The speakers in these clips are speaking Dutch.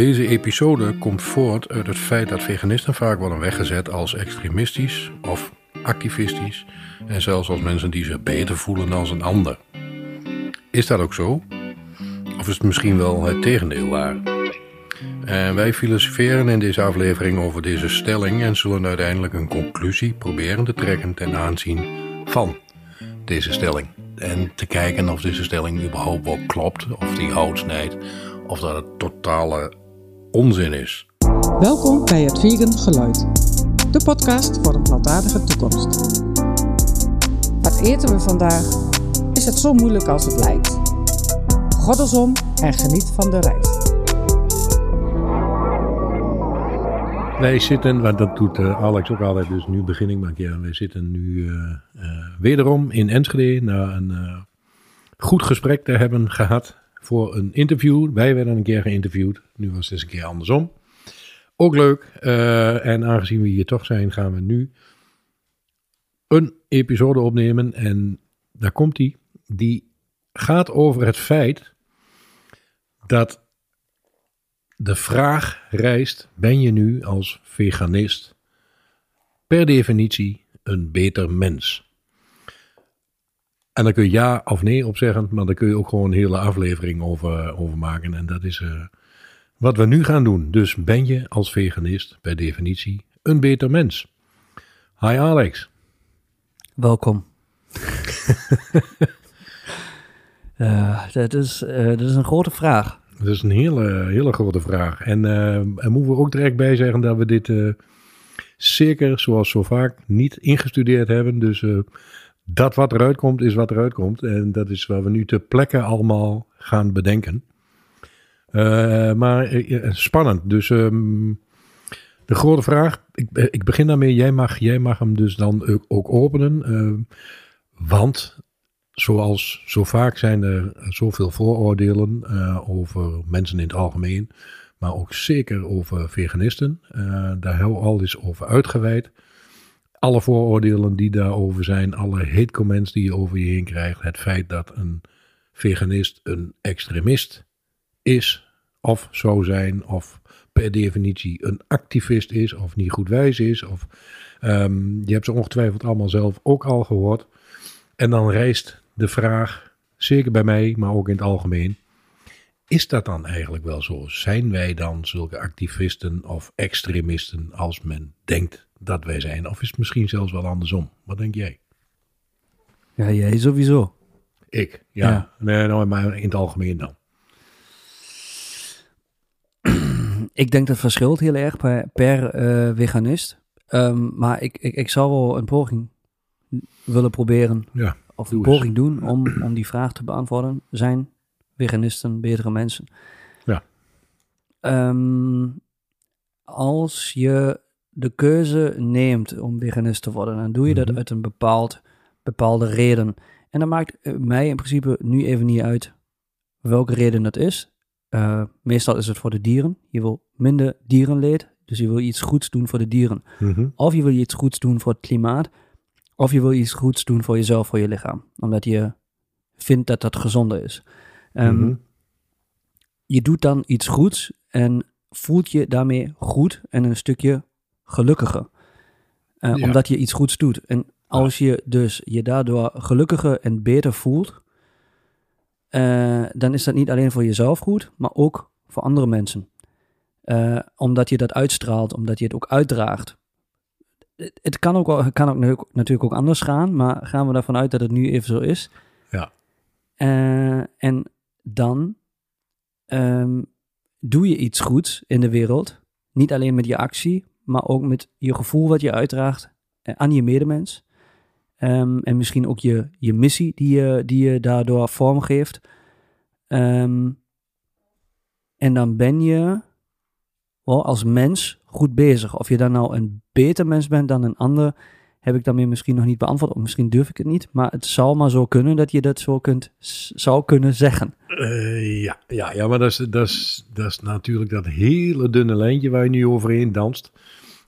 Deze episode komt voort uit het feit dat veganisten vaak worden weggezet als extremistisch of activistisch en zelfs als mensen die zich beter voelen dan een ander. Is dat ook zo? Of is het misschien wel het tegendeel waar? En wij filosoferen in deze aflevering over deze stelling en zullen uiteindelijk een conclusie proberen te trekken ten aanzien van deze stelling. En te kijken of deze stelling überhaupt wel klopt, of die hout snijdt, of dat het totale onzin is. Welkom bij het Vegan Geluid, de podcast voor een plantaardige toekomst. Wat eten we vandaag? Is het zo moeilijk als het lijkt? Goddelsom en geniet van de reis. Wij zitten, want dat doet uh, Alex ook altijd, dus nu begin ik maar een keer. Wij zitten nu uh, uh, wederom in Enschede na een goed gesprek te hebben gehad voor een interview. Wij werden een keer geïnterviewd, nu was het eens een keer andersom. Ook leuk. en aangezien we hier toch zijn, gaan we nu een episode opnemen. En daar komt die. Die gaat over het feit dat de vraag rijst: ben je nu als veganist per definitie een beter mens? En daar kun je ja of nee op zeggen, maar daar kun je ook gewoon een hele aflevering over, over maken. En dat is uh, wat we nu gaan doen. Dus ben je als veganist per definitie een beter mens? Hi Alex. Welkom. uh, dat, is, uh, dat is een grote vraag. Dat is een hele, hele grote vraag. En er moeten we ook direct bij zeggen dat we dit zeker, zoals zo vaak, niet ingestudeerd hebben. Dus dat wat eruit komt, is wat eruit komt. En dat is waar we nu ter plekke allemaal gaan bedenken. maar spannend. Dus um, de grote vraag, ik, ik, begin daarmee. Jij mag, jij mag hem dus dan ook openen. want zoals zo vaak zijn er zoveel vooroordelen over mensen in het algemeen, maar ook zeker over veganisten. Daar we al eens over uitgeweid. Alle vooroordelen die daarover zijn, alle hate comments die je over je heen krijgt, het feit dat een veganist een extremist is, of zou zijn, of per definitie een activist is, of niet goed wijs is, of um, je hebt ze ongetwijfeld allemaal zelf ook al gehoord. En dan rijst de vraag, zeker bij mij, maar ook in het algemeen. Is dat dan eigenlijk wel zo? Zijn wij dan zulke activisten of extremisten als men denkt dat wij zijn? Of is het misschien zelfs wel andersom? Wat denk jij? Ja, jij sowieso. Ik, ja. ja. Nee, nou, maar in het algemeen dan. Ik denk dat het verschilt heel erg per, per uh, veganist. Um, maar ik, ik, ik zou wel een poging willen proberen. Ja of een poging doen om, om die vraag te beantwoorden. Zijn veganisten betere mensen? Ja. Um, als je de keuze neemt om veganist te worden, dan doe je dat mhm. uit een bepaald, bepaalde reden. En dat maakt eh, mij in principe nu even niet uit welke reden dat is. Uh, meestal is het voor de dieren. Je wil minder dierenleed, dus je wil iets goeds doen voor de dieren. Mhm. Of je wil iets goeds doen voor het klimaat. Of je wil iets goeds doen voor jezelf, voor je lichaam. Omdat je vindt dat dat gezonder is. Um, Je doet dan iets goeds en voelt je daarmee goed en een stukje gelukkiger. Uh, ja. Omdat je iets goeds doet. En als je dus je daardoor gelukkiger en beter voelt, uh, dan is dat niet alleen voor jezelf goed, maar ook voor andere mensen. Uh, omdat je dat uitstraalt, omdat je het ook uitdraagt het kan ook, wel, kan ook natuurlijk ook anders gaan, maar gaan we ervan uit dat het nu even zo is. Ja. Uh, en dan um, doe je iets goeds in de wereld. Niet alleen met je actie, maar ook met je gevoel wat je uitdraagt uh, aan je medemens. Um, en misschien ook je, je missie die je, die je daardoor vormgeeft. Um, en dan ben je wel als mens goed bezig. Of je dan nou een beter mens bent dan een ander, heb ik daarmee misschien nog niet beantwoord. Of misschien durf ik het niet. Maar het zou maar zo kunnen dat je dat zo kunt, zou kunnen zeggen. Uh, ja, ja, ja, maar dat is, dat, is, dat is natuurlijk dat hele dunne lijntje waar je nu overheen danst.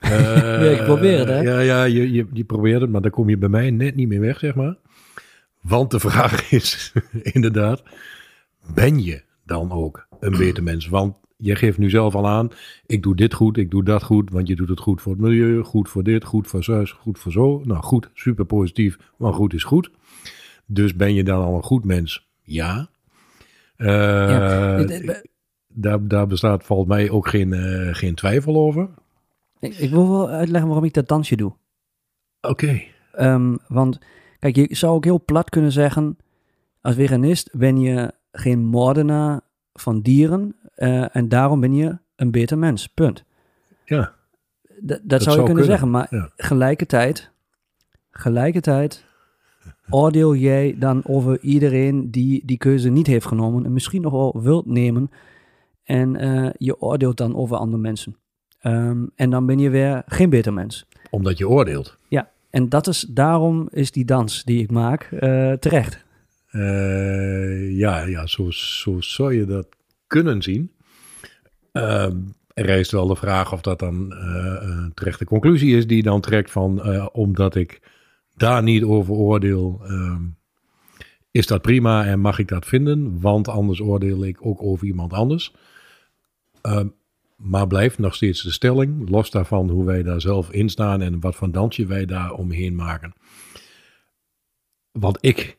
Uh, ja, ik probeer het, hè? Ja, ja je, je, je probeert het, maar daar kom je bij mij net niet meer weg, zeg maar. Want de vraag is inderdaad, ben je dan ook een beter mens? Want je geeft nu zelf al aan, ik doe dit goed, ik doe dat goed, want je doet het goed voor het milieu, goed voor dit, goed voor zo, goed voor zo. Nou goed, super positief, maar goed is goed. Dus ben je dan al een goed mens? Ja. Uh, ja. Daar, daar bestaat volgens mij ook geen, uh, geen twijfel over. Ik, ik, wil wel uitleggen waarom ik dat dansje doe. Oké. Okay. Um, want kijk, je zou ook heel plat kunnen zeggen, als veganist ben je geen moordenaar van dieren uh, en daarom ben je een beter mens. Punt. Ja. D dat, zou je kunnen, zeggen, maar ja. gelijkertijd, gelijkertijd oordeel jij dan over iedereen die die keuze niet heeft genomen en misschien nog wel wilt nemen en uh, je oordeelt dan over andere mensen. Um, en dan ben je weer geen beter mens. Omdat je oordeelt. Ja, en dat is, daarom is die dans die ik maak uh, terecht. Uh, ja, ja zo, zo zou je dat kunnen zien. Uh, er rijst wel de vraag of dat dan uh, een terechte conclusie is die dan trekt van omdat ik daar niet over oordeel, ehm, is dat prima en mag ik dat vinden, want anders oordeel ik ook over iemand anders. Ehm, maar blijft nog steeds de stelling, los daarvan hoe wij daar zelf in staan en wat voor dansje wij daar omheen maken. Want ik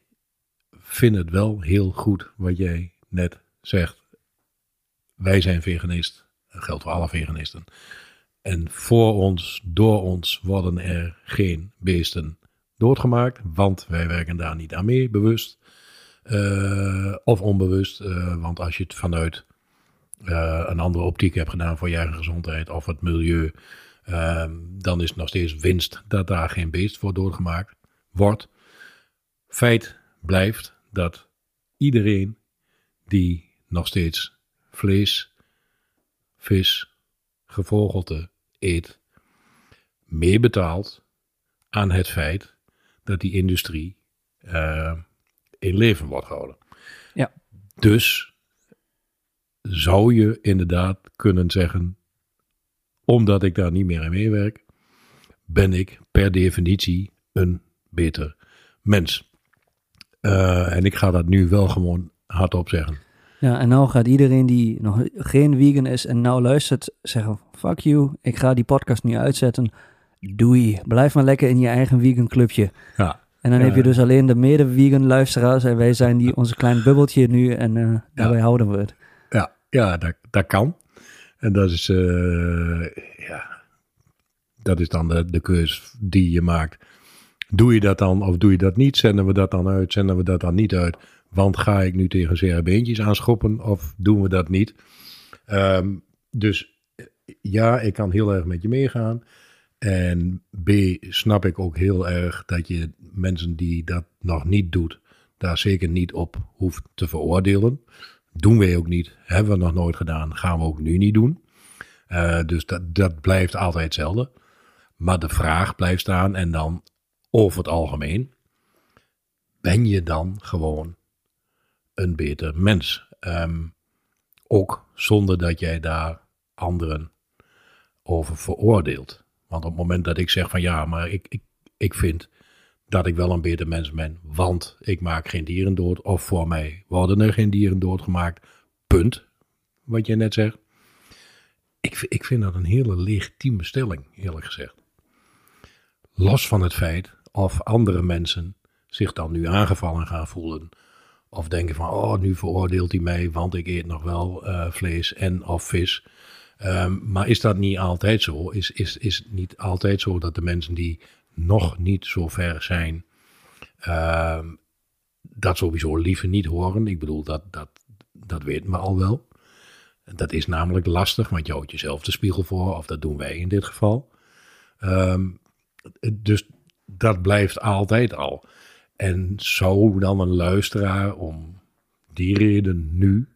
vind het wel heel goed wat jij net zegt. Wij zijn veganist. Dat geldt voor alle veganisten. En voor ons, door ons, worden er geen beesten doodgemaakt. Want wij werken daar niet aan mee, bewust uh, of onbewust. Uh, want als je het vanuit uh, een andere optiek hebt gedaan voor je eigen gezondheid of het milieu, dan is het nog steeds winst dat daar geen beest voor doodgemaakt wordt. Feit blijft dat iedereen die nog steeds vlees, vis, gevogelte eet, meebetaalt aan het feit dat die industrie uh, in leven wordt gehouden. Ja. Dus zou je inderdaad kunnen zeggen, omdat ik daar niet meer aan meewerk, ben ik per definitie een beter mens. Uh, en ik ga dat nu wel gewoon hardop zeggen. Ja, en nou gaat iedereen die nog geen vegan is en nou luistert zeggen, fuck you, ik ga die podcast nu uitzetten. Doei, blijf maar lekker in je eigen vegan clubje. Ja. En dan heb je dus alleen de mede-vegan luisteraars en wij zijn die onze klein bubbeltje nu en uh, daarbij ja. houden we het. Ja, ja dat, dat kan. En dat is, uh, ja, dat is dan de, de keus die je maakt. Doe je dat dan of doe je dat niet? Zenden we dat dan uit? Zenden we dat dan niet uit? Want ga ik nu tegen zere beentjes aanschoppen of doen we dat niet? Um, dus ja, ik kan heel erg met je meegaan. En B, snap ik ook heel erg dat je mensen die dat nog niet doet, daar zeker niet op hoeft te veroordelen. Doen wij ook niet, hebben we nog nooit gedaan, gaan we ook nu niet doen. Uh, dus dat, dat blijft altijd hetzelfde. Maar de vraag blijft staan en dan over het algemeen, ben je dan gewoon een beter mens? Um, ook zonder dat jij daar anderen over veroordeelt. Want op het moment dat ik zeg van ja, maar ik, ik, ik vind dat ik wel een beter mens ben, want ik maak geen dieren dood, of voor mij worden er geen dieren doodgemaakt, punt, wat je net zegt. Ik, ik vind dat een hele legitieme stelling, eerlijk gezegd. Los van het feit of andere mensen zich dan nu aangevallen gaan voelen. Of denken van, oh, nu veroordeelt hij mij, want ik eet nog wel uh, vlees en of vis. Um, maar is dat niet altijd zo? Is, is, is het niet altijd zo dat de mensen die nog niet zo ver zijn, um, dat sowieso liever niet horen? Ik bedoel, dat, dat, dat weet me al wel. Dat is namelijk lastig, want je houdt jezelf de spiegel voor, of dat doen wij in dit geval. Um, dus dat blijft altijd al. En zou dan een luisteraar om die reden nu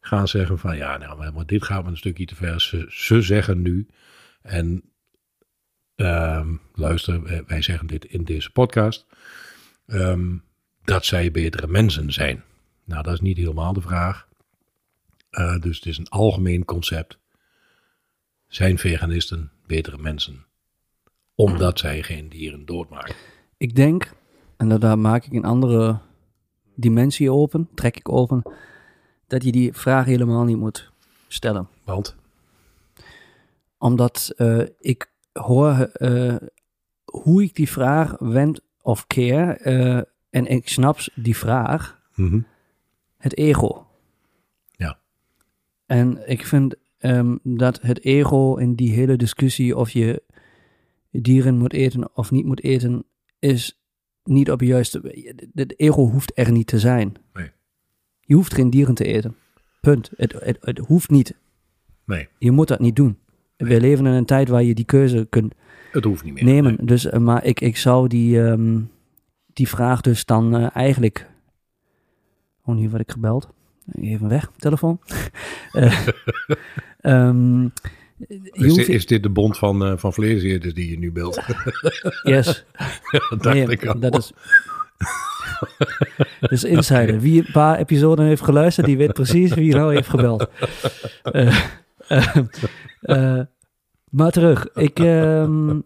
gaan zeggen van ja, nou, maar dit gaat me een stukje te ver. Ze, ze zeggen nu, en um, luister, wij zeggen dit in deze podcast, um, dat zij betere mensen zijn. Nou, dat is niet helemaal de vraag. Uh, dus het is een algemeen concept. Zijn veganisten betere mensen? Omdat zij geen dieren doodmaken. Ik denk, en daar maak ik een andere dimensie open, trek ik open dat je die vraag helemaal niet moet stellen. Want? Omdat eh, ik hoor eh, hoe ik die vraag wend of keer. eh, en ik snap die vraag. Mhm. Het ego. Ja. En ik vind ehm, dat het ego in die hele discussie of je dieren moet eten of niet moet eten, is niet op de juiste. Het ego hoeft er niet te zijn. Nee. Je hoeft geen dieren te eten. Punt. Het, het, het hoeft niet. Nee, Je moet dat niet doen. We leven in een tijd waar je die keuze kunt het hoeft niet meer. nemen. Dus, eh, maar ik, ik zou die, ehm, die vraag dus dan eh, eigenlijk... Oh, hier word ik gebeld. Even weg, telefoon. Eh, ehm, Is, hoeft- dit, is dit de bond van, eh van vleeseerders die je nu beeldt? yes. dat Nee, dacht ik al. dat is... Dus insider. Wie een paar episoden heeft geluisterd, die weet precies wie nou heeft gebeld. Eh, eh, maar terug. Ik, ehm,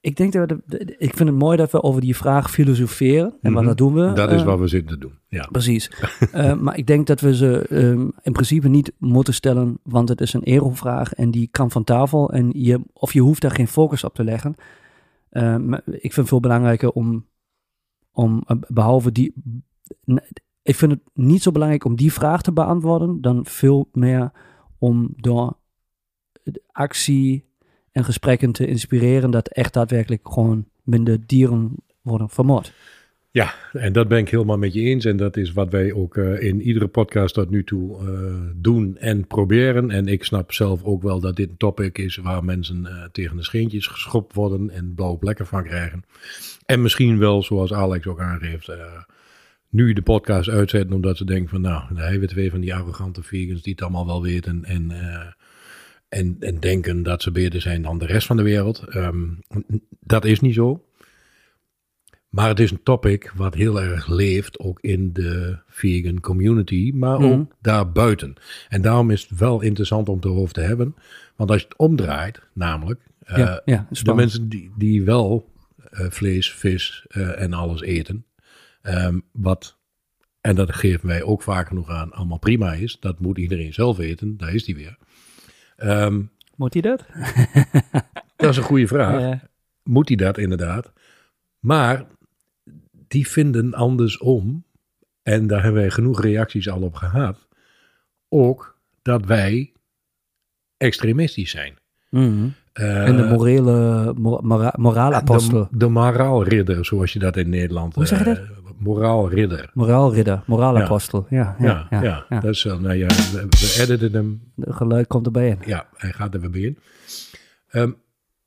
ik denk dat we, de- ik vind het mooi dat we over die vraag filosoferen. En wat Mhm. dat doen we. Dat is eh, wat we zitten te doen. Ja. Precies. Eh, maar ik denk dat we ze ehm, in principe niet moeten stellen, want het is een ero-vraag en die kan van tafel. En je, of je hoeft daar geen focus op te leggen. Eh, maar ik vind het veel belangrijker om, om eh, behalve die. Ik vind het niet zo belangrijk om die vraag te beantwoorden, dan veel meer om door actie en gesprekken te inspireren dat echt daadwerkelijk gewoon minder dieren worden vermoord. Ja, en dat ben ik helemaal met je eens. En dat is wat wij ook eh, in iedere podcast tot nu toe eh, doen en proberen. En ik snap zelf ook wel dat dit een topic is waar mensen eh, tegen de scheentjes geschopt worden en blauwe plekken van krijgen. En misschien wel, zoals Alex ook aangeeft, nu de podcast uitzetten omdat ze denken van nou, daar hebben we twee van die arrogante vegans die het allemaal wel weten en, en, en denken dat ze beter zijn dan de rest van de wereld. Ehm, dat is niet zo. Maar het is een topic wat heel erg leeft, ook in de vegan community, maar Mhm. ook daarbuiten. En daarom is het wel interessant om het erover te hebben. Want als je het omdraait, namelijk, eh, ja, ja, de mensen die, die wel eh, vlees, vis eh, en alles eten, ehm, wat, en dat geven wij ook vaak genoeg aan, allemaal prima is, dat moet iedereen zelf eten, daar is die weer. Ehm, Moet hij dat? dat is een goede vraag. Ja. Moet hij dat inderdaad? Maar die vinden andersom, en daar hebben wij genoeg reacties al op gehad, ook dat wij extremistisch zijn. Mhm. Eh, en de morele, mora, mora- moraalapostel. De, de moraalridder, zoals je dat in Nederland... Hoe zeg je eh, dat? Moraalridder. Moraalridder, moraalapostel. Ja, ja, Ja, ja, ja, dat is wel, nou ja, we, we editen hem Het geluid komt erbij in. Ja, hij gaat er weer bij in. Ehm,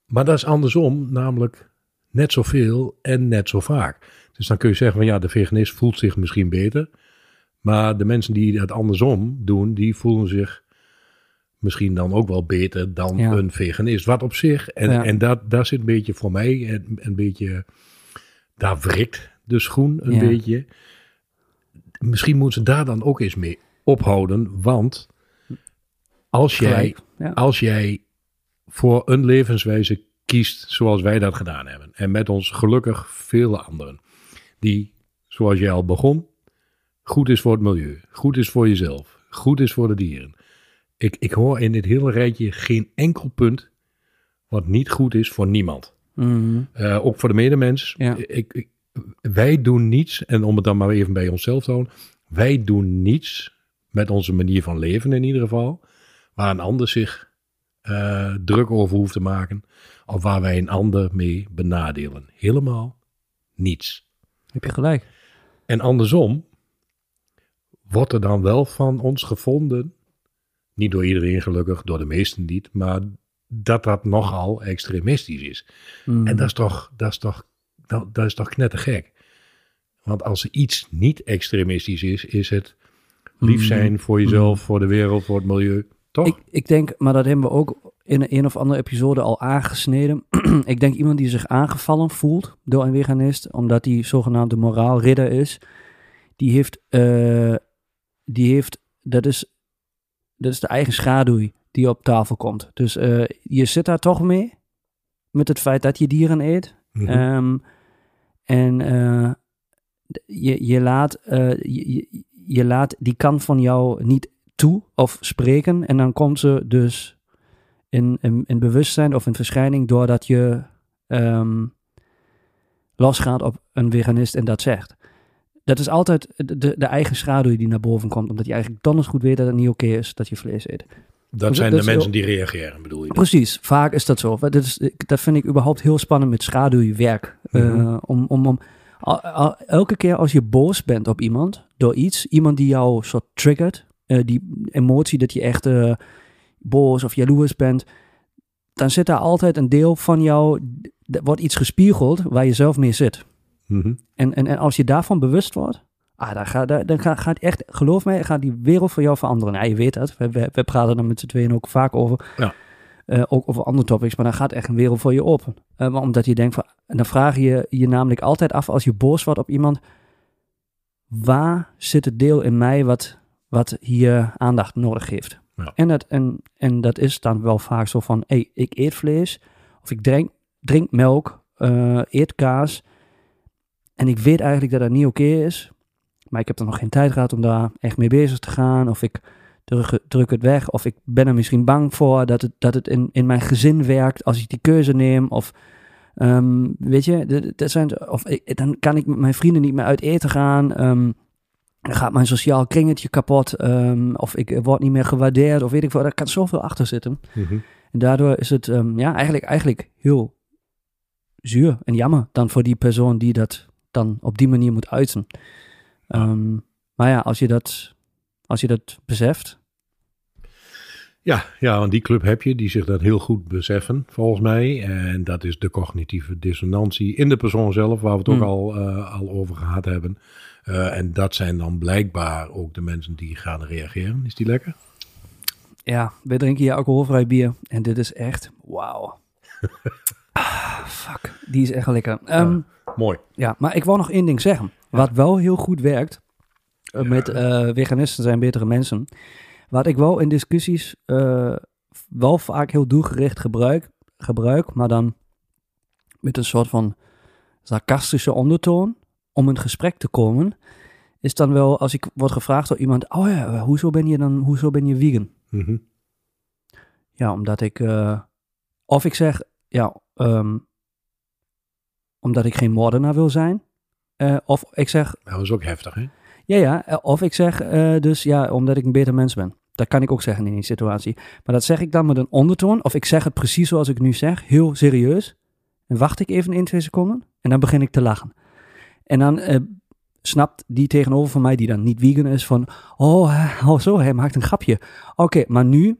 maar dat is andersom, namelijk net zoveel en net zo vaak. Dus dan kun je zeggen van ja, de veganist voelt zich misschien beter. Maar de mensen die het andersom doen, die voelen zich misschien dan ook wel beter dan Ja. een veganist. Wat op zich, en, Ja. en dat, daar zit een beetje voor mij, een, een beetje, daar wrikt de schoen een Ja. beetje. Misschien moeten ze daar dan ook eens mee ophouden, want als jij. Ja. als jij voor een levenswijze kiest zoals wij dat gedaan hebben. En met ons gelukkig vele anderen. Die, zoals jij al begon, goed is voor het milieu. Goed is voor jezelf. Goed is voor de dieren. Ik, ik hoor in dit hele rijtje geen enkel punt wat niet goed is voor niemand. Mhm. Eh, ook voor de medemens. Ja. Ik, ik- wij doen niets, en om het dan maar even bij onszelf te houden. Wij doen niets met onze manier van leven in ieder geval. Waar een ander zich eh, druk over hoeft te maken. Of waar wij een ander mee benadelen. Helemaal niets. Heb je gelijk. En andersom wordt er dan wel van ons gevonden, niet door iedereen gelukkig, door de meesten niet, maar dat dat nogal extremistisch is. Mhm. En dat is toch, dat is toch, dat, dat is toch knettergek. Want als er iets niet extremistisch is, is het lief Mhm. zijn voor jezelf, voor de wereld, voor het milieu. Toch? Ik, ik denk, maar dat hebben we ook in een of andere episode al aangesneden. ik denk iemand die zich aangevallen voelt door een veganist, omdat die zogenaamde moraalridder is, die heeft, eh, die heeft, dat is, dat is de eigen schaduw die op tafel komt. Dus eh, je zit daar toch mee, met het feit dat je dieren eet. Ehm, en eh, je, je, laat, eh, je, laat die kant van jou niet toe of spreken. En dan komt ze dus in, in, in bewustzijn of in verschijning doordat je ehm, losgaat op een veganist en dat zegt. Dat is altijd de, de eigen schaduw die naar boven komt. Omdat je eigenlijk donders goed weet dat het niet oké is dat je vlees eet. Dat zijn dat de mensen die reageren, bedoel je? Precies, vaak is dat zo. Dat, is, dat vind ik überhaupt heel spannend met schaduwwerk. Eh, Mhm. om, om, om, al- al- elke keer als je boos bent op iemand, door iets, iemand die jou soort triggert, eh, die emotie dat je echt eh, boos of jaloers bent, dan zit daar altijd een deel van jou, wordt iets gespiegeld waar je zelf mee zit. Mhm. En, en, en als je daarvan bewust wordt, ah, dan, gaat, dan gaat, gaat echt, geloof mij, gaat die wereld voor jou veranderen. Nou, je weet dat. We, we, we praten er met z'n tweeën ook vaak over. Ja. Eh, ook over andere topics, maar dan gaat echt een wereld voor je open. Eh, maar omdat je denkt van, en dan vraag je je namelijk altijd af als je boos wordt op iemand, waar zit het deel in mij wat, wat hier aandacht nodig heeft? Ja. En, dat, en, en dat is dan wel vaak zo van, hey, ik eet vlees, of ik drink, drink melk, eh, eet kaas, en ik weet eigenlijk dat dat niet oké is, maar ik heb er nog geen tijd gehad om daar echt mee bezig te gaan, of ik druk, druk het weg, of ik ben er misschien bang voor dat het, dat het in, in mijn gezin werkt als ik die keuze neem, of ehm, weet je, dat- zijn, of ik, dan kan ik met mijn vrienden niet meer uit eten gaan, ehm, dan gaat mijn sociaal kringetje kapot, ehm, of ik word niet meer gewaardeerd, of weet ik wat, daar kan zoveel achter zitten. Mhm. En daardoor is het ja, eigenlijk, eigenlijk heel zuur en jammer dan voor die persoon die dat dan op die manier moet uiten. Maar ja, als je dat, als je dat beseft, Ja, ja, want die club heb je die zich dat heel goed beseffen, volgens mij. En dat is de cognitieve dissonantie in de persoon zelf, waar we het ook Hmm. al, eh, al over gehad hebben. Eh, en dat zijn dan blijkbaar ook de mensen die gaan reageren. Is die lekker? ja, we drinken hier alcoholvrij bier en dit is echt, wauw. ah, fuck, die is echt lekker. Ehm, Mooi. Ja, maar ik wou nog één ding zeggen. Wat wel heel goed werkt, Ja. met eh, veganisten zijn betere mensen. Wat ik wel in discussies eh, wel vaak heel doelgericht gebruik, gebruik, maar dan met een soort van sarcastische ondertoon om in gesprek te komen, is dan wel als ik word gevraagd door iemand, oh ja, hoezo ben je dan, hoezo ben je vegan? Mhm. Ja, omdat ik. eh, of ik zeg, ja, ehm, omdat ik geen moordenaar wil zijn. Eh, of ik zeg, Nou, dat is ook heftig, hè? Ja, ja. eh, Of ik zeg, eh, dus ja, omdat ik een beter mens ben. Dat kan ik ook zeggen in die situatie. Maar dat zeg ik dan met een ondertoon. Of ik zeg het precies zoals ik nu zeg, heel serieus. En wacht ik even in twee seconden. En dan begin ik te lachen. En dan eh, snapt die tegenover van mij, die dan niet vegan is, van... Oh, oh zo, hij maakt een grapje. Oké, maar nu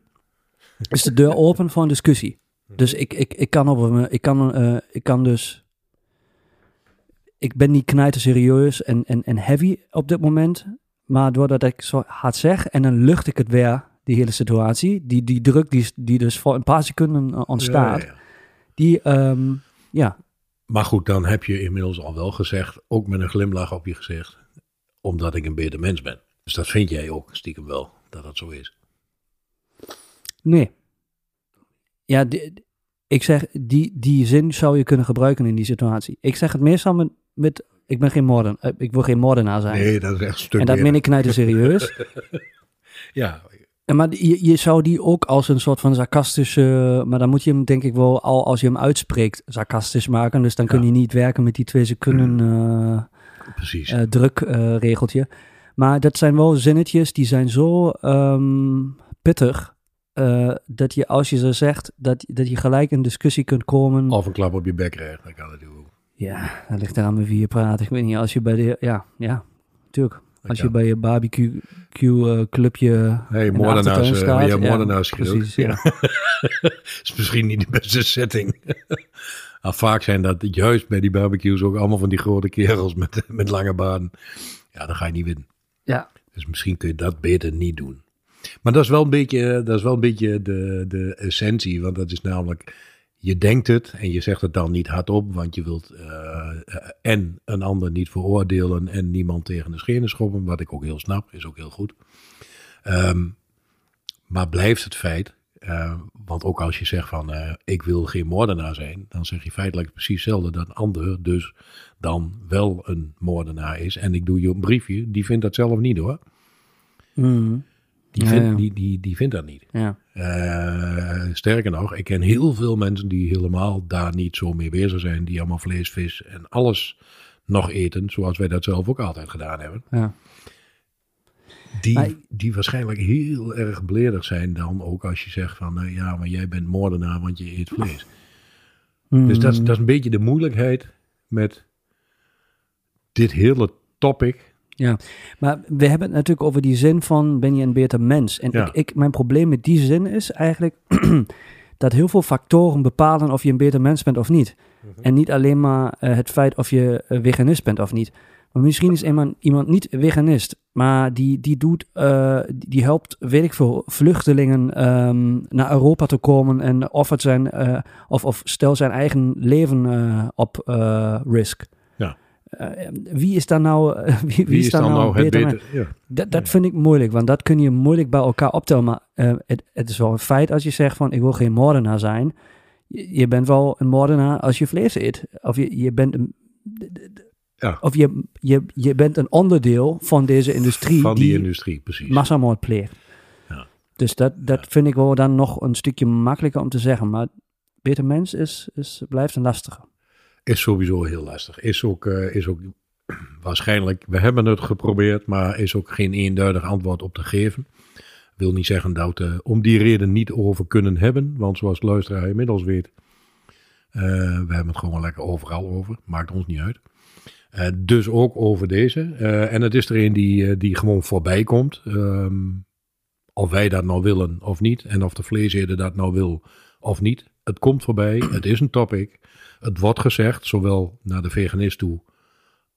is de deur open voor een discussie. Dus ik, ik, ik, kan, op, ik, kan, ik kan dus... Ik ben niet knijter serieus en, en, en heavy op dit moment. Maar doordat ik zo hard zeg en dan lucht ik het weer, die hele situatie. Die, die druk die, die dus voor een paar seconden eh, ontstaat. Ja, ja, ja. Die, ehm, ja, Maar goed, dan heb je inmiddels al wel gezegd, ook met een glimlach op je gezicht, omdat ik een beter mens ben. Dus dat vind jij ook stiekem wel, dat dat zo is. nee. Ja, die- ik zeg, die, die zin zou je kunnen gebruiken in die situatie. Ik zeg het meestal met, met ik ben geen moorden, eh, ik wil geen moordenaar zijn. Nee, dat is echt stuk en dat meer. meen ik knijter serieus. Ja, En maar je, je zou die ook als een soort van sarcastische, maar dan moet je hem denk ik wel al als je hem uitspreekt sarcastisch maken. Dus dan kun Ja. je niet werken met die twee seconden eh, precies. eh, drukregeltje. maar dat zijn wel zinnetjes die zijn zo ehm, pittig. dat je als je ze zegt, dat, dat je gelijk in discussie kunt komen. of een klap op je bek krijgt, dat kan natuurlijk ook. Ja, dat ligt eraan met wie je praat. Ik weet niet, als je bij de, ja, ja, natuurlijk. Als je bij je barbecue eh, clubje Hey, moordenaars, eh, staat. ja, moordenaars schreeuwt. precies, ja. is misschien niet de beste setting. Maar vaak zijn dat juist bij die barbecues ook allemaal van die grote kerels met, met lange baden. Ja, dan ga je niet winnen. Ja. Dus misschien kun je dat beter niet doen. Maar dat is wel een beetje, dat is wel een beetje de, de essentie. Want dat is namelijk, je denkt het en je zegt het dan niet hardop. Want je wilt eh, eh, en een ander niet veroordelen en niemand tegen de schenen schoppen. Wat ik ook heel snap, is ook heel goed. Ehm, maar blijft het feit, eh, want ook als je zegt van ik wil geen moordenaar zijn, dan zeg je feitelijk precies hetzelfde dat een ander dus dan wel een moordenaar is. En ik doe je een briefje, die vindt dat zelf niet hoor. Mm. Die, vindt, ja. Die, die, die vindt dat niet. Ja. Eh, sterker nog, ik ken heel veel mensen die helemaal daar niet zo mee bezig zijn. Die allemaal vlees, vis en alles nog eten. Zoals wij dat zelf ook altijd gedaan hebben. ja. Die, Maar- die waarschijnlijk heel erg beledigd zijn dan ook als je zegt van... eh, ja, maar jij bent moordenaar want je eet vlees. Dus dat is, Mm, dat is een beetje de moeilijkheid met dit hele topic. Ja, maar we hebben het natuurlijk over die zin van ben je een beter mens. En Ja. ik, ik, mijn probleem met die zin is eigenlijk dat heel veel factoren bepalen of je een beter mens bent of niet. En niet alleen maar eh, het feit of je eh, veganist bent of niet. Maar misschien is iemand, iemand niet veganist, maar die, die, doet, eh, die die helpt, weet ik veel, vluchtelingen ehm, naar Europa te komen en offert zijn, of, of stel zijn eigen leven op risk. Eh, wie is dan nou, wie, wie, is dan, nou, het beter? beter? Ja. Dat, dat vind ik moeilijk, want dat kun je moeilijk bij elkaar optellen. Maar eh, het, het is wel een feit als je zegt van ik wil geen moordenaar zijn. Je, je bent wel een moordenaar als je vlees eet. Of je, je bent een, Ja. of je, je, je bent een onderdeel van deze industrie Van die, die industrie, precies. massamoord pleegt. Ja. Dus dat, dat vind ik wel dan nog een stukje makkelijker om te zeggen. Maar beter mens is, is, blijft een lastige. Is sowieso heel lastig. Is ook, eh, is ook waarschijnlijk, we hebben het geprobeerd, maar is ook geen eenduidig antwoord op te geven. Wil niet zeggen dat we om die reden niet over kunnen hebben, want zoals luisteraar inmiddels weet, eh, we hebben het gewoon lekker overal over. Maakt ons niet uit. Eh, dus ook over deze. Eh, en het is er een die, eh, die gewoon voorbij komt. Ehm, of wij dat nou willen of niet. En of de vleeseter dat nou wil of niet. Het komt voorbij. Het is een topic. Het wordt gezegd, zowel naar de veganist toe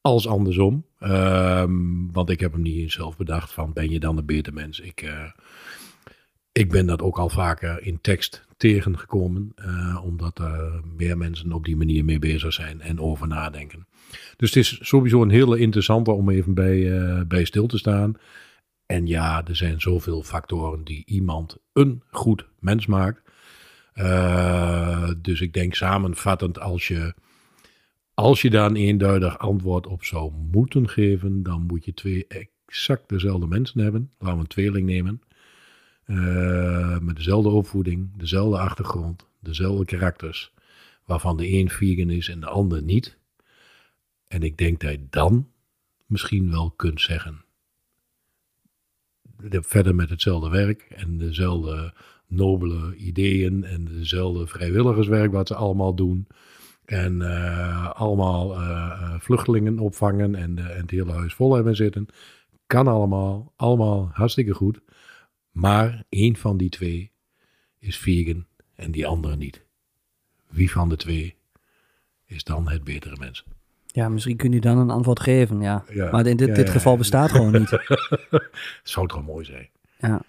als andersom. Ehm, want ik heb hem niet zelf bedacht van ben je dan een beter mens. Ik, eh, ik ben dat ook al vaker in tekst tegengekomen. eh, omdat er meer mensen op die manier mee bezig zijn en over nadenken. Dus het is sowieso een hele interessante om even bij, eh, bij stil te staan. En ja, er zijn zoveel factoren die iemand een goed mens maakt. Eh, dus ik denk samenvattend, als je, als je daar een eenduidig antwoord op zou moeten geven, dan moet je twee exact dezelfde mensen hebben. Laten we een tweeling nemen. Eh, met dezelfde opvoeding, dezelfde achtergrond, dezelfde karakters. Waarvan de een vegan is en de ander niet. En ik denk dat je dan misschien wel kunt zeggen. de- Verder met hetzelfde werk en dezelfde nobele ideeën en dezelfde vrijwilligerswerk wat ze allemaal doen. En eh, allemaal eh, eh, vluchtelingen opvangen en, en het hele huis vol hebben zitten. Kan allemaal, allemaal hartstikke goed. Maar één van die twee is vegan en die andere niet. Wie van de twee is dan het betere mens? Ja, misschien kun je dan een antwoord geven, ja. Ja. Maar in dit, Ja, dit ja, geval bestaat gewoon niet. Zou toch mooi zijn? Ja,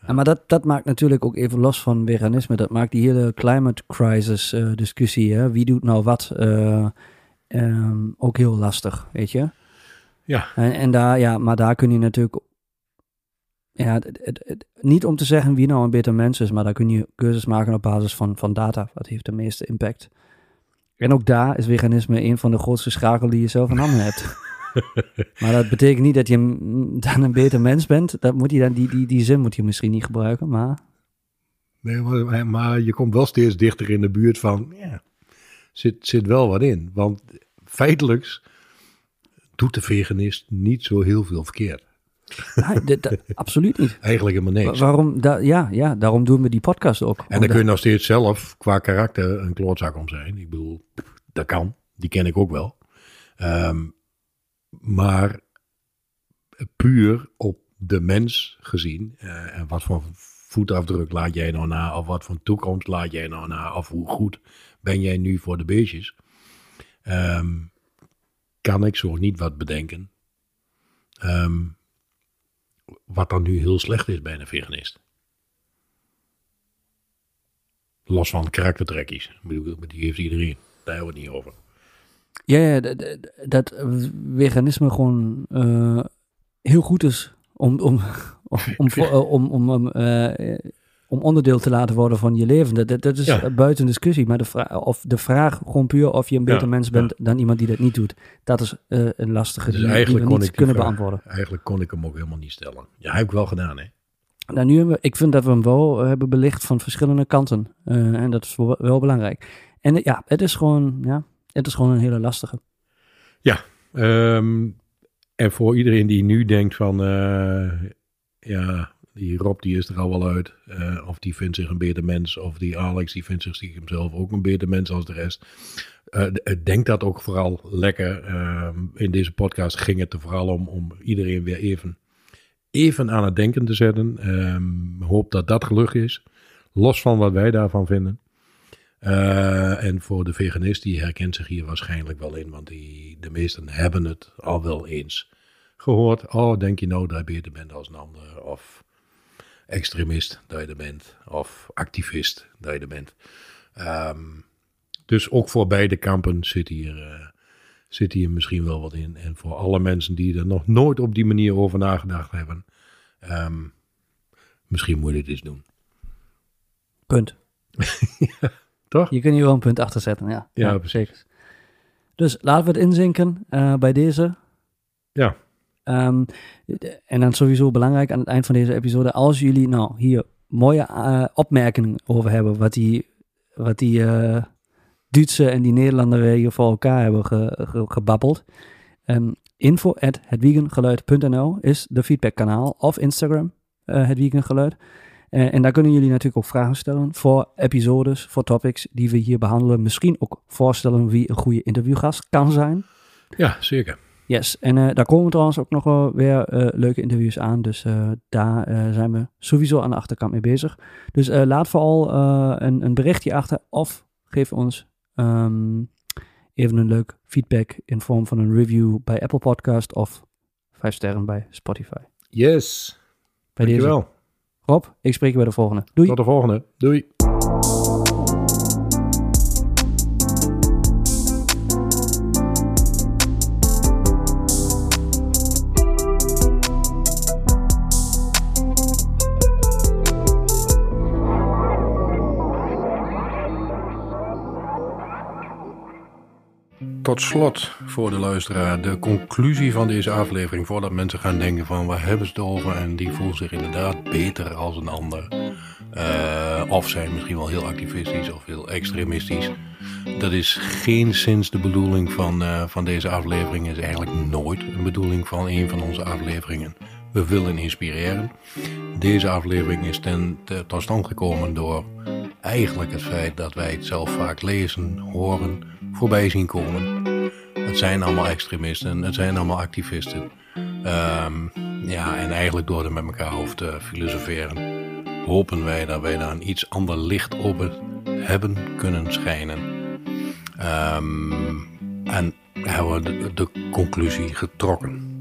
ja. Ja, maar dat, dat maakt natuurlijk ook even los van veganisme. Dat maakt die hele climate crisis eh, discussie. Hè? Wie doet nou wat? eh, ehm, ook heel lastig, weet je. Ja. En, en daar, ja, maar daar kun je natuurlijk. Ja, het, het- het- niet om te zeggen wie nou een beter mens is, maar daar kun je keuzes maken op basis van, van data. Wat heeft de meeste impact? En ook daar is veganisme een van de grootste schakelen die je zelf in handen hebt. maar dat betekent niet dat je dan een beter mens bent. Dat moet je dan, die, die, die zin moet je misschien niet gebruiken, maar Nee, maar, maar je komt wel steeds dichter in de buurt van, ja, zit, zit wel wat in. Want feitelijk doet de veganist niet zo heel veel verkeerd. nee, dat- dat- absoluut niet. Eigenlijk helemaal Wa- niks. Waarom? Da, ja, ja, daarom doen we die podcast ook. En dan kun je nog steeds zelf qua karakter een klootzak om zijn. Ik bedoel, dat kan. Die ken ik ook wel. Ehm, maar puur op de mens gezien. eh, en wat voor voetafdruk laat jij nou na? Of wat voor toekomst laat jij nou na? Of hoe goed ben jij nu voor de beestjes? Ehm, kan ik zo niet wat bedenken. Ehm, wat dan nu heel slecht is bij een veganist. Los van karaktertrekjes. Die heeft iedereen. Daar hebben we het niet over. Ja, ja d- d- dat veganisme gewoon eh, heel goed is om, om, om, om, eh, om, om, om, eh, om onderdeel te laten worden van je leven. Dat, dat, dat is Ja. buiten discussie. Maar de, vra- of de vraag gewoon puur of je een beter Ja, mens bent dan iemand die dat niet doet, dat is eh, een lastige Dus die, die eigenlijk we kon niet die kunnen vraag- beantwoorden. Eigenlijk kon ik hem ook helemaal niet stellen. Ja, heb ik wel gedaan, hè? Nou, nu hebben we, ik vind dat we hem wel eh, hebben belicht van verschillende kanten. Eh, en dat is wel, wel belangrijk. En eh, ja, het is gewoon, ja, het is gewoon een hele lastige. Ehm, en voor iedereen die nu denkt van, eh, ja, die Rob die is er al wel uit. eh, of die vindt zich een beter mens. Of die Alex die vindt zich stiekem zelf ook een beter mens als de rest. Eh, denk dat ook vooral lekker. Ehm, in deze podcast ging het er vooral om, om iedereen weer even, even aan het denken te zetten. Ehm, hoop dat dat gelukt is. Los van wat wij daarvan vinden. Eh, en voor de veganist, die herkent zich hier waarschijnlijk wel in, want die, de meesten hebben het al wel eens gehoord. Oh, denk je nou dat je beter bent als een ander? Of extremist dat je er bent? Of activist dat je er bent? Ehm, dus ook voor beide kampen zit hier, eh, zit hier misschien wel wat in. En voor alle mensen die er nog nooit op die manier over nagedacht hebben, ehm, misschien moet je dit eens doen. Punt. Toch? Je kunt hier wel een punt achter zetten, ja. Ja, zeker. Dus laten we het inzinken eh, bij deze. Ja. Ehm, en dan sowieso belangrijk aan het eind van deze episode, als jullie nou hier mooie eh, opmerkingen over hebben, wat die, wat die eh Duitse en die Nederlander weer hier voor elkaar hebben ge- ge- gebabbeld. Um, info at is de feedbackkanaal of Instagram, het Wiegengeluid. Eh, en daar kunnen jullie natuurlijk ook vragen stellen voor episodes, voor topics die we hier behandelen. Misschien ook voorstellen wie een goede interviewgast kan zijn. Ja, zeker. Yes, en eh, daar komen trouwens ook nog wel weer eh, leuke interviews aan. Dus daar zijn we sowieso aan de achterkant mee bezig. Dus laat vooral een, een berichtje achter of geef ons ehm, even een leuk feedback in vorm van een review bij Apple Podcast of vijf sterren bij Spotify. Yes. Bij deze. Rob, ik spreek je bij de volgende. Doei. Tot de volgende. Doei. Tot slot voor de luisteraar de conclusie van deze aflevering. Voordat mensen gaan denken van waar hebben ze het over en die voelen zich inderdaad beter als een ander. Eh, of zijn misschien wel heel activistisch of heel extremistisch. Dat is geen sinds de bedoeling van, eh, van deze aflevering. Is eigenlijk nooit een bedoeling van een van onze afleveringen. We willen inspireren. Deze aflevering is ten, te- tot stand gekomen door eigenlijk het feit dat wij het zelf vaak lezen, horen, voorbij zien komen. Het zijn allemaal extremisten, het zijn allemaal activisten. Ehm, ja, en eigenlijk door er met elkaar over te filosoferen, hopen wij dat wij daar een iets ander licht op hebben kunnen schijnen. Ehm, en hebben we de conclusie getrokken.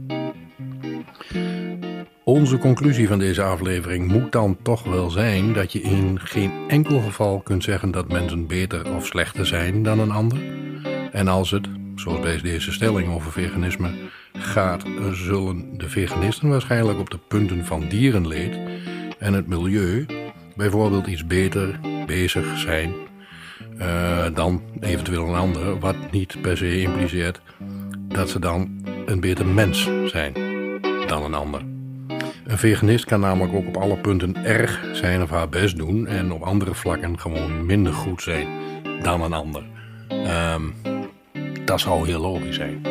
Onze conclusie van deze aflevering moet dan toch wel zijn dat je in geen enkel geval kunt zeggen dat mensen beter of slechter zijn dan een ander. En als het, zoals bij deze stelling over veganisme, gaat, zullen de veganisten waarschijnlijk op de punten van dierenleed en het milieu bijvoorbeeld iets beter bezig zijn eh, dan eventueel een ander, wat niet per se impliceert dat ze dan een beter mens zijn dan een ander. Een veganist kan namelijk ook op alle punten erg zijn of haar best doen en op andere vlakken gewoon minder goed zijn dan een ander. Ehm, dat zou heel logisch zijn.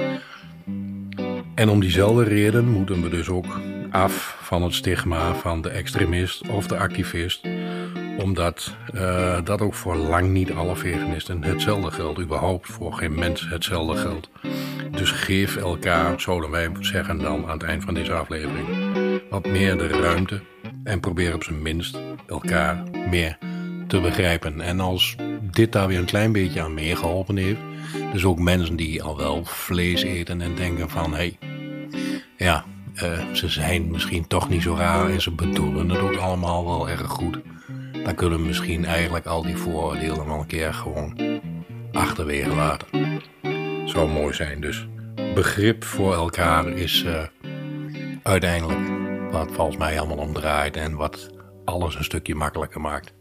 En om diezelfde reden moeten we dus ook af van het stigma van de extremist of de activist, omdat eh, dat ook voor lang niet alle veganisten hetzelfde geldt, überhaupt voor geen mens hetzelfde geldt. Dus geef elkaar, zouden wij zeggen dan aan het eind van deze aflevering, wat meer de ruimte en probeer op zijn minst elkaar meer te begrijpen. En als dit daar weer een klein beetje aan meegeholpen heeft, dus ook mensen die al wel vlees eten en denken van, hé, hey, ja, eh, ze zijn misschien toch niet zo raar en ze bedoelen het ook allemaal wel erg goed. Dan kunnen we misschien eigenlijk al die vooroordelen wel een keer gewoon achterwege laten. Zou mooi zijn, dus begrip voor elkaar is eh, uiteindelijk wat volgens mij allemaal omdraait en wat alles een stukje makkelijker maakt.